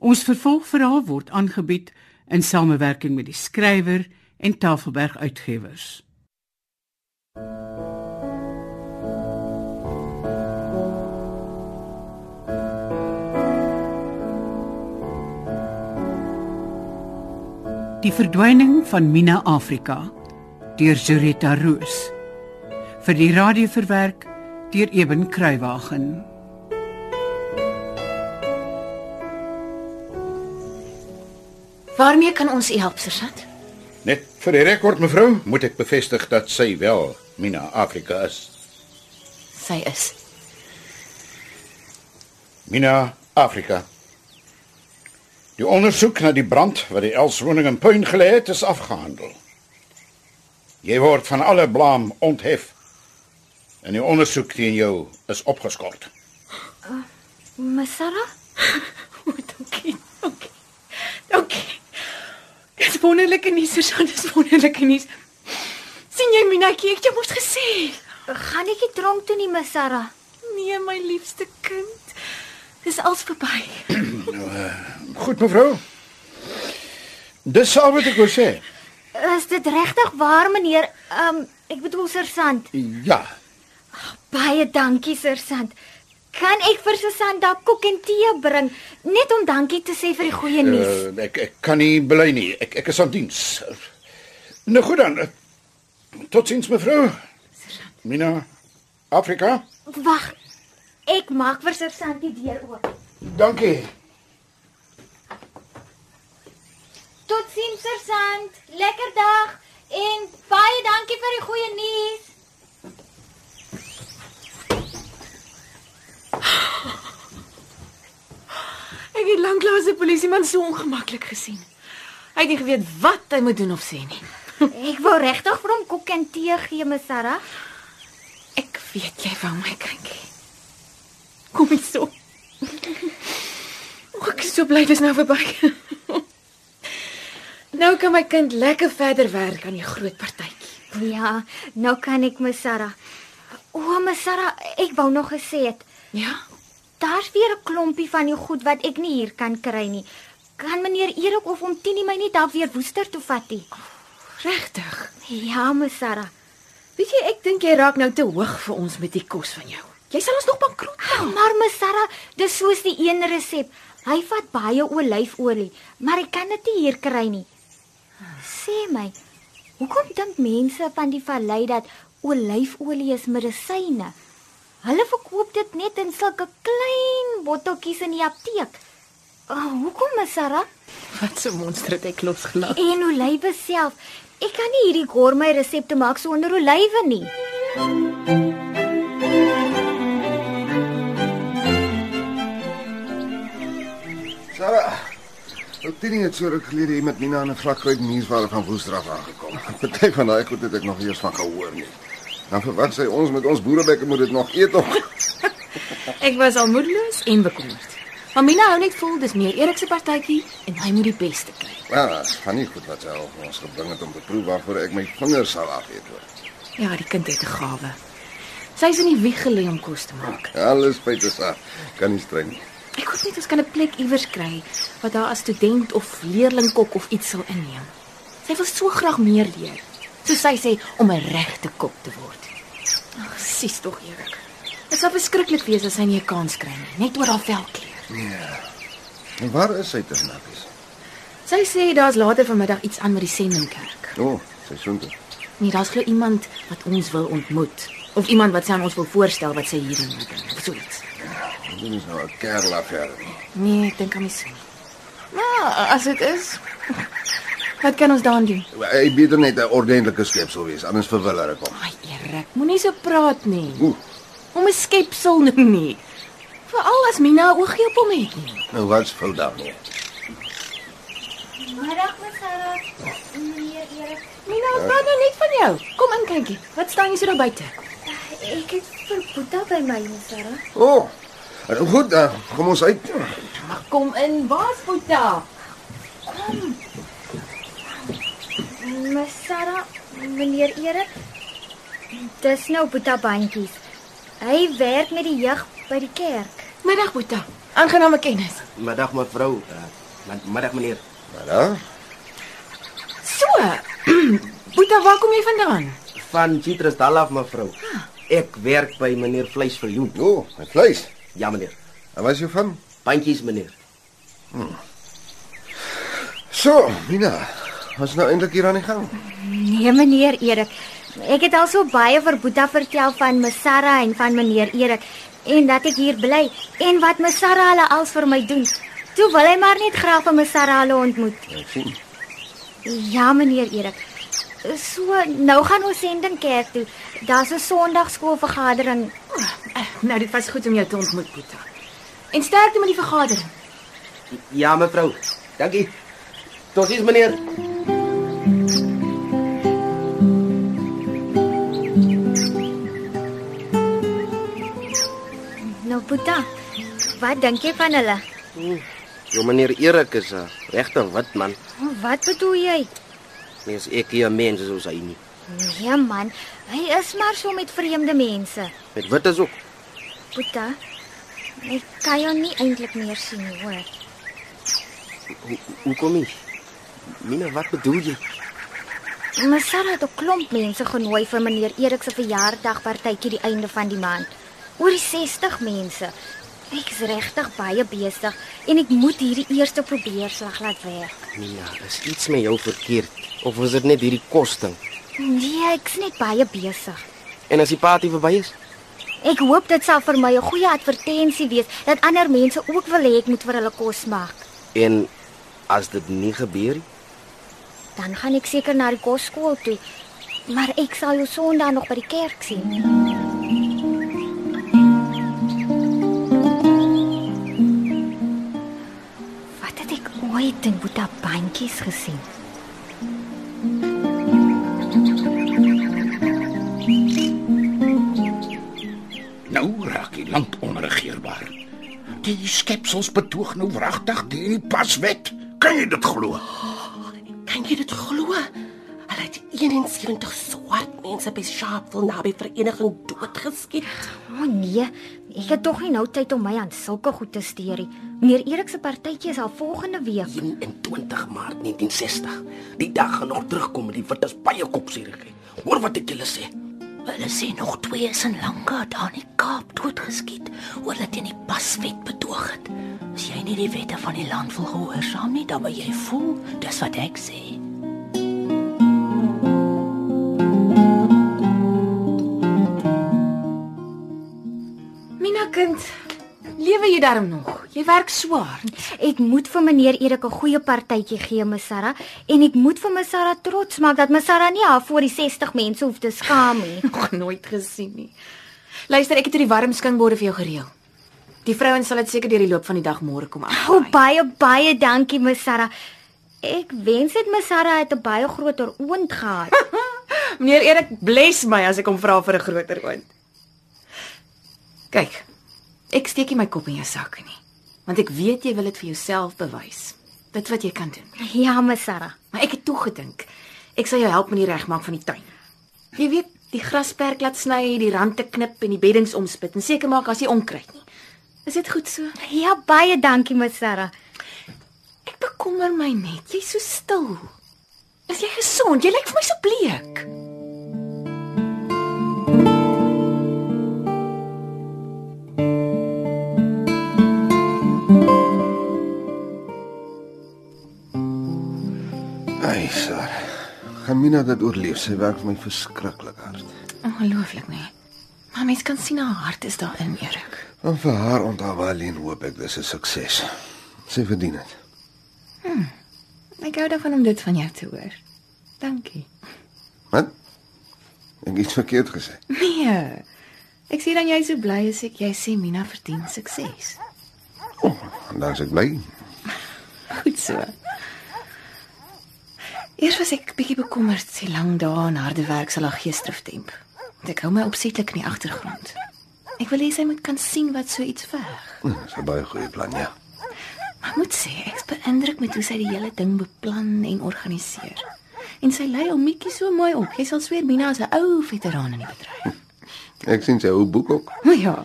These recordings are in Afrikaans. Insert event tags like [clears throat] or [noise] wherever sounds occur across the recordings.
Ons vervolgverhaal word aangebied in samewerking met die skrywer en Tafelberg Uitgewers. Die verdwyning van Mina Afrika deur Zurita Roos vir die radio verwerk deur Eben Kruiwagen. Waarmee kan ons u help, sergeant? Net vir die rekord mevrou, moet ek bevestig dat sy wel Mina Afrika is. Sy is. Mina Afrika. Die ondersoek na die brand wat die Elswoning in puin gelê het, is afgehandel. Jy word van alle blame onthef. En die ondersoek teen jou is opgeskort. Masara? [laughs] O, dankie. Dankie. Dankie. Dis wonderlike nuus, sergeant, dis wonderlike nuus. sien jy Minatjie, ek het jou mos gesê. Gaan ek nie tronk toe nie, Masara? Nee, my liefste kind. Dis als verby. Goed mevrou. Dis al wat ek wou sê. Is dit regtig waar, meneer? Um ek bedoel sersant. Ja. Baie dankie, sersant. Kan ek vir Susan dalk koek en tee bring net om dankie te sê vir die goeie nuus? Uh, ek ek kan nie bly nie. Ek ek is aan diens. Nou goed dan. Totsiens mevrou. Mina Afrika. Wag. Ek maak vir sersant die deur oop. Dankie. Totsiens, sersant. Lekker dag en baie dankie vir die goeie nuus. Het lanklaas 'n polisieman so ongemaklik gesien. Hy het nie geweet wat hy moet doen of sê nie. Ek wou regtig vir hom koek en tee gee, Masara. Ek weet jy wou my kindjie. Kom hier so. O, ek is so bly dis nou verby. Nou kan my kind lekker verder werk aan die groot partytjie. Ja, nou kan ek Masara. O, Masara, ek wou nog gesê het, Ja? Daar's weer 'n klompie van die goed wat ek nie hier kan kry nie. Kan meneer Erik of om Tini my nie dalk weer woester toe vat nie? Regtig? Ja, Masara. Weet jy, ek dink jy raak nou te hoog vir ons met die kos van jou. Jy sal ons nog bankrot maak. Maar Masara, dis soos die een resep. Hy vat baie olyfolie, maar ek kan dit nie hier kry nie. Sê my, hoekom dink mense van die vallei dat olyfolie is medisyne? Hulle verkoop dit net in sulke klein botteltjies in die apteek. Oh, hoekom, Masara? Wat 'n monster het ek losgelaat. En olywe self. Ek kan nie hierdie gourmet resepte maak sonder olywe nie. Sarah. Ou Tini het so ruk gelede hier met Mina in 'n vlakruit muurwal van Woestraf aangekom. Party van daai goed het ek nog eers van gehoor nie. Dan vir wat sê ons met ons boerebekke moet dit nog eet of [laughs] Ek was al moedeloos en bekommerd. Maar Mina hou net vol dis meer Erik se partytjie en hy moet die beste kry. Ja, van nie goed wat vir ons gebring het om te proe waarvoor ek my vingers sal afeet hoor. Ja, die kind het 'n gawe. Sy's in die wieg gelê om kos te maak. Alles feite sa. Kan nie streng nie. Ek hoop net ons kan 'n plek iewers kry wat haar as student of leerlingkok of iets sal inneem. Sy wil so graag meer leer. Soos sy sê om 'n regte kok te word. Ag, sies tog Erik. Dit sal verskriklik wees as sy nie 'n kans kry nie, net oor haar velkleur. En waar is sy tog nappies? Sy sê daar's later vanmiddag iets aan met die sendingkerk. O, oh, sy soontoe. Nee, daar's glo iemand wat ons wil ontmoet of iemand wat sy aan ons wil voorstel wat sy hierheen moet bring. Of so iets. Dit is nou 'n kerel affære. Nee, ek dink aan my seun. Maar as dit is, wat kan ons dan doen? Hy beter net 'n ordentlike skepsel wees, anders verwiller ek hom. Ai, Erik, moenie so praat nie. Oeh, Om 'n skepsel [laughs] noem nie. Veral as Mina 'n oogie op hom het nie. nou wat's fout daarmee? Middag, Masara. Meneer Erik. Mina, ons praat nou net van jou. Kom in kykie. Wat staan jy so daar buite? Ek het vir Boeta by my, Masara. O. Oh, nou goed, uh, kom ons uit. Maar kom in, waar's Boeta? Masara, meneer Erik. Dis nou Boeta bandjies. Hy werk met die jeug by die kerk. Middag Boeta. Aangename kennis. Middag mevrou. Uh, middag meneer. Daar, So. [clears throat] Boeta, waar kom jy vandaan? Van Citrus Dal af mevrou. Ek werk by meneer Vleisverjoen. o, oh, my vleis. Ja meneer. En was jy van? Pandjies meneer. So, Mina, was nou eintlik hier aan die gang. Nee, meneer Erik. Ek het al so baie vir Boeta vertel van Mesara en van meneer Erik en dat ek hier bly en wat Mesara hulle als vir my doen. Toe wil hy maar net graag vir Mesara hulle ontmoet. Ek sien. Ja, meneer Erik. So, nou gaan ons sending kerk toe. Daar's 'n Sondagskoolvergadering. Nou, dit was goed om jou te ontmoet, Boeta. En sterkte met die vergadering. Ja mevrou. Dankie. Totsiens meneer. Boeta, wat dink jy van hulle? Jo meneer Erik is 'n regte wit man. Wat bedoel jy? Mens ek hier mense soos hy nie. Nee man, hy is maar so met vreemde mense. Met wit is ook. Boeta, ek kan jou nie eintlik meer sien nie, hoor. Hoe hoe kom jy? Mina, wat bedoel jy? Maar Sarah het 'n klomp mense genooi vir meneer Erik se verjaardagpartytjie die einde van die maand. Oor die 60 mense. Ek is regtig baie besig en ek moet hierdie eerste probeerslag laat werk. Mina, is iets met jou verkeerd of is dit net hierdie kosting? Nee, ek's net baie besig. En as die party verby is? Ek hoop dit sal vir my 'n goeie advertensie wees dat ander mense ook wil hê ek moet vir hulle kos maak. En as dit nie gebeur nie, Dan gaan ek seker na die kosskool toe. Maar ek sal jou Sondag nog by die kerk sien. Het ek ooit in Boeta bandjies gesien? Nou raak die land onregeerbaar. Die skepsels betoog nou wragtig teen die paswet. Kan jy dit glo? Kan jy dit glo? Hulle het 71 swart mense by Sharpeville naby vereniging doodgeskiet. O oh, nee, ek het tog nie nou tyd om my aan sulke goed te steur nie. Meneer Erik se partytjie is al volgende week. 21 Maart 1960. Die dag gaan nog terugkom met die wit as baie kopsierige. Hoor wat ek julle sê. Hulle sê nog twee is in Lanka daar in die Kaap doodgeskiet oor dat teen die paswet betoog het. As jy nie die wette van die land wil gehoorsaam nie, dan wil jy voel dis wat ek sê. Mina kind, lewe jy darm nog? Jy werk swaar. Ek moet vir meneer Erik 'n goeie partytjie gee, Ms Sarah, en ek moet vir Ms Sarah trots maak dat Ms Sarah nie haar voor die 60 mense hoef te skaam nie. [laughs] Nog nooit gesien nie. Luister, ek het hierdie warm skinkborde vir jou gereël. Die vrouens sal dit seker deur die loop van die dag môre kom O, af. baie baie dankie, Ms Sarah. Ek wens dit Ms Sarah het 'n baie groter oond gehad. [laughs] Meneer Erik bless my as ek hom vra vir 'n groter oond. Kyk. Ek steek nie my kop in jou sak nie, want ek weet jy wil dit vir jouself bewys. Dit wat jy kan doen. Ja, Ms Sarah. Maar ek het toe gedink ek sal jou help met die regmaak van die tuin. Jy weet, die grasperk laat sny, die rande knip en die beddings omspit en seker maak as jy onkruid nie. Is dit goed so? Ja, baie dankie, Ms Sarah. Ek bekommer my net. Jy's so stil. Is jy gesond? Jy lyk vir my so bleek. Gaan Mina dit oorleef? Sy werk vir my verskriklik hard. Ongelooflik, nee. Maar mens kan sien haar hart is daarin, Erik. En vir haar onthou alleen hoop ek dis 'n sukses. Sy verdien dit. Ek hou daarvan om dit van jou te hoor. Dankie. Wat? Ek het iets verkeerd gesê. Nee. Ek sien dan jy so bly as ek jy sê Mina verdien sukses. Oh, dan is ek bly. Goed so. Eers was ek bietjie bekommerd sy lang dae en harde werk sal haar gees terugtemp. Want Ek hou my opsetlik in die agtergrond. Ek wil hê sy moet kan sien wat so iets verg. Hm, Dis 'n baie goeie plan, ja. Maar moet sê, ek's beïndruk met hoe sy die hele ding beplan en organiseer. En sy lei hom Mikkie so mooi op. Jy sal sweer Mina is 'n ou veteraan in die bedryf. Ek sien sy ou boek ook. [laughs] Maar ja,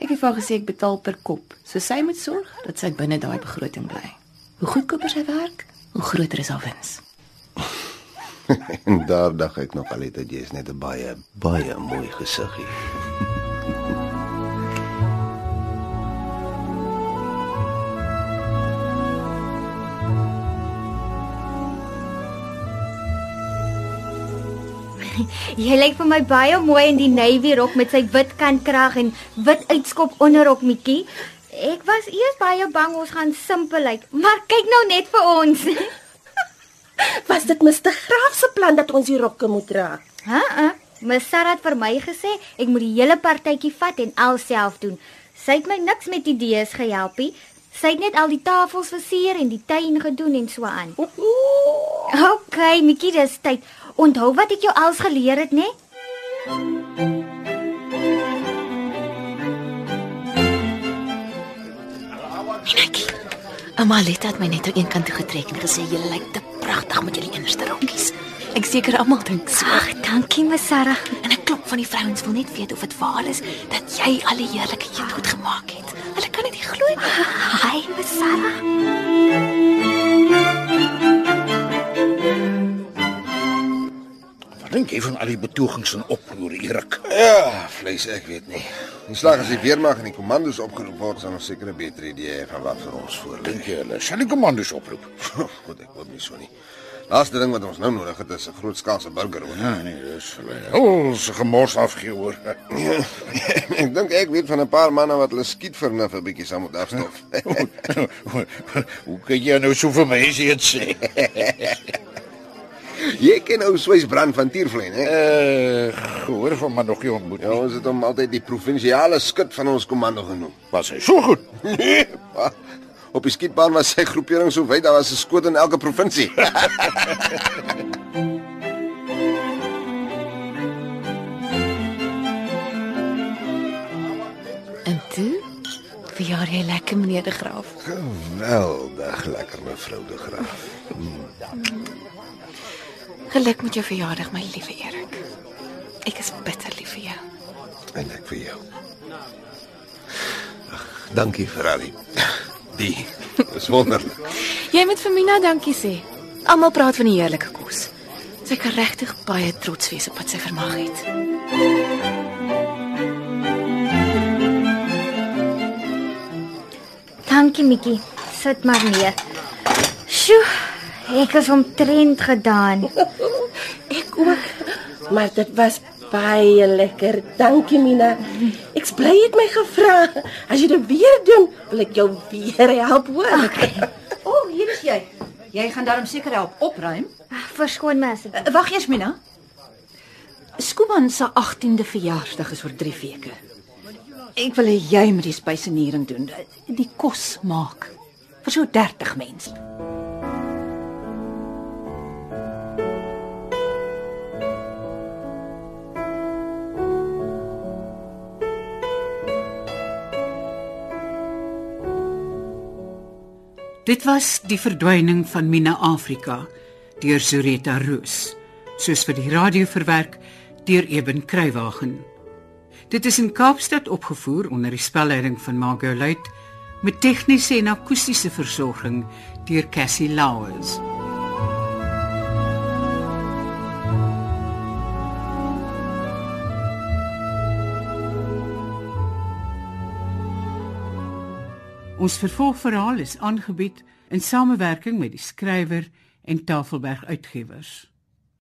Ek het vir gesê ek betaal per kop. So sy moet sorg dat sy binne daai begroting bly. Hoe goedkoper sy werk, hoe groter is haar wins. [laughs] En daar dink ek nog altyd jy's net 'n baie baie mooi gesiggie. [laughs] Jy lyk vir my baie mooi in die navy rok met sy wit kantkrag en wit uitskop onderrok, Mikkie. Ek was eers baie bang ons gaan simpel lyk, maar kyk nou net vir ons. [laughs] Was dit Mr. Graaf se plan dat ons die rokke moet dra? Ha? Uh, Ms Sarah het vir my gesê ek moet die hele partytjie vat en alself doen. Sy het my niks met idees gehelp nie. Sy het net al die tafels versier en die tuin gedoen en so aan. OK, Mikkie, dis tyd. Onthou wat ek jou als geleer het, né? Amalita het my net aan een kant toe getrek en gesê jy lyk te pragtig met julle enigste rokkies. Ek seker almal dink so. Ag, dankie, Ms Sarah. En 'n klop van die vrouens wil net weet of dit waar is dat jy al die heerlike eetgoed gemaak het. Hulle kan dit nie glo nie. Hi, Ms Sarah. Wat dink jy van al die betogings en oproer, Erik? Ja, vleis ek weet nie. Die slag as die weermag en die kommandos opgeroep word, sal ons seker 'n beter idee hê van wat vir ons voor lê. Dink jy hulle sal die kommandos oproep? [laughs] Goed, ek hoop nie so nie. Laaste ding wat ons nou nodig het is 'n groot skaalse burgeroorlog. Ja, nee, dis hulle. Ons gemors afgee hoor. Ja, [laughs] ek dink ek weet van 'n paar manne wat hulle skietvernuf 'n bietjie sal moet afstof. [laughs] Hoe kan jy nou so vir dit sê? Jy ken ou Swys brand van Tiervlei, hè? Eh, hoor van maar nog nie ontmoet Ja, nie. ons het hom altyd die provinsiale skut van ons komando genoem. Was hy so goed? Nee, pa, Op die skietbaan was sy groepering so wyd, daar was 'n skoot in elke provinsie. [laughs] En toe verjaar jy lekker meneer de Graaf. Geweldig lekker mevrou de Graaf. Geluk met jou verjaardag my liewe Erik. Ek is bitter lief vir jou. En ek vir jou. Ag, dankie al die. Dis wonderlik. Jy moet vir Mina dankie sê. Almal praat van die heerlike kos. Sy kan regtig baie trots wees op wat sy vermag het. Dankie, Mikkie. Sit maar neer. Sjoe, ek is omtrent gedaan. [laughs] Ek ook. Maar dit was baie lekker. Dankie Mina. Ek's bly jy het my gevra. As jy dit weer doen, wil ek jou weer help hoor. [laughs] O, oh, hier is jy. Jy gaan daarom seker help opruim. Verskoon my asseblief. Uh, Wag eers, Mina. Skuman se 18de verjaarsdag is oor 3 weke. Ek wil hê jy moet die spysenering doen. Die kos maak vir so 30 mense. Dit was die verdwyning van Mina Afrika deur Zureta Roos, soos vir die radio verwerk deur Eben Kruiwagen. Dit is in Kaapstad opgevoer onder die spelleiding van Margot Luit met tegniese en akoestiese versorging deur Cassie Lauers. Ons vervolgverhaal is aangebied in samewerking met die skrywer en Tafelberg Uitgewers.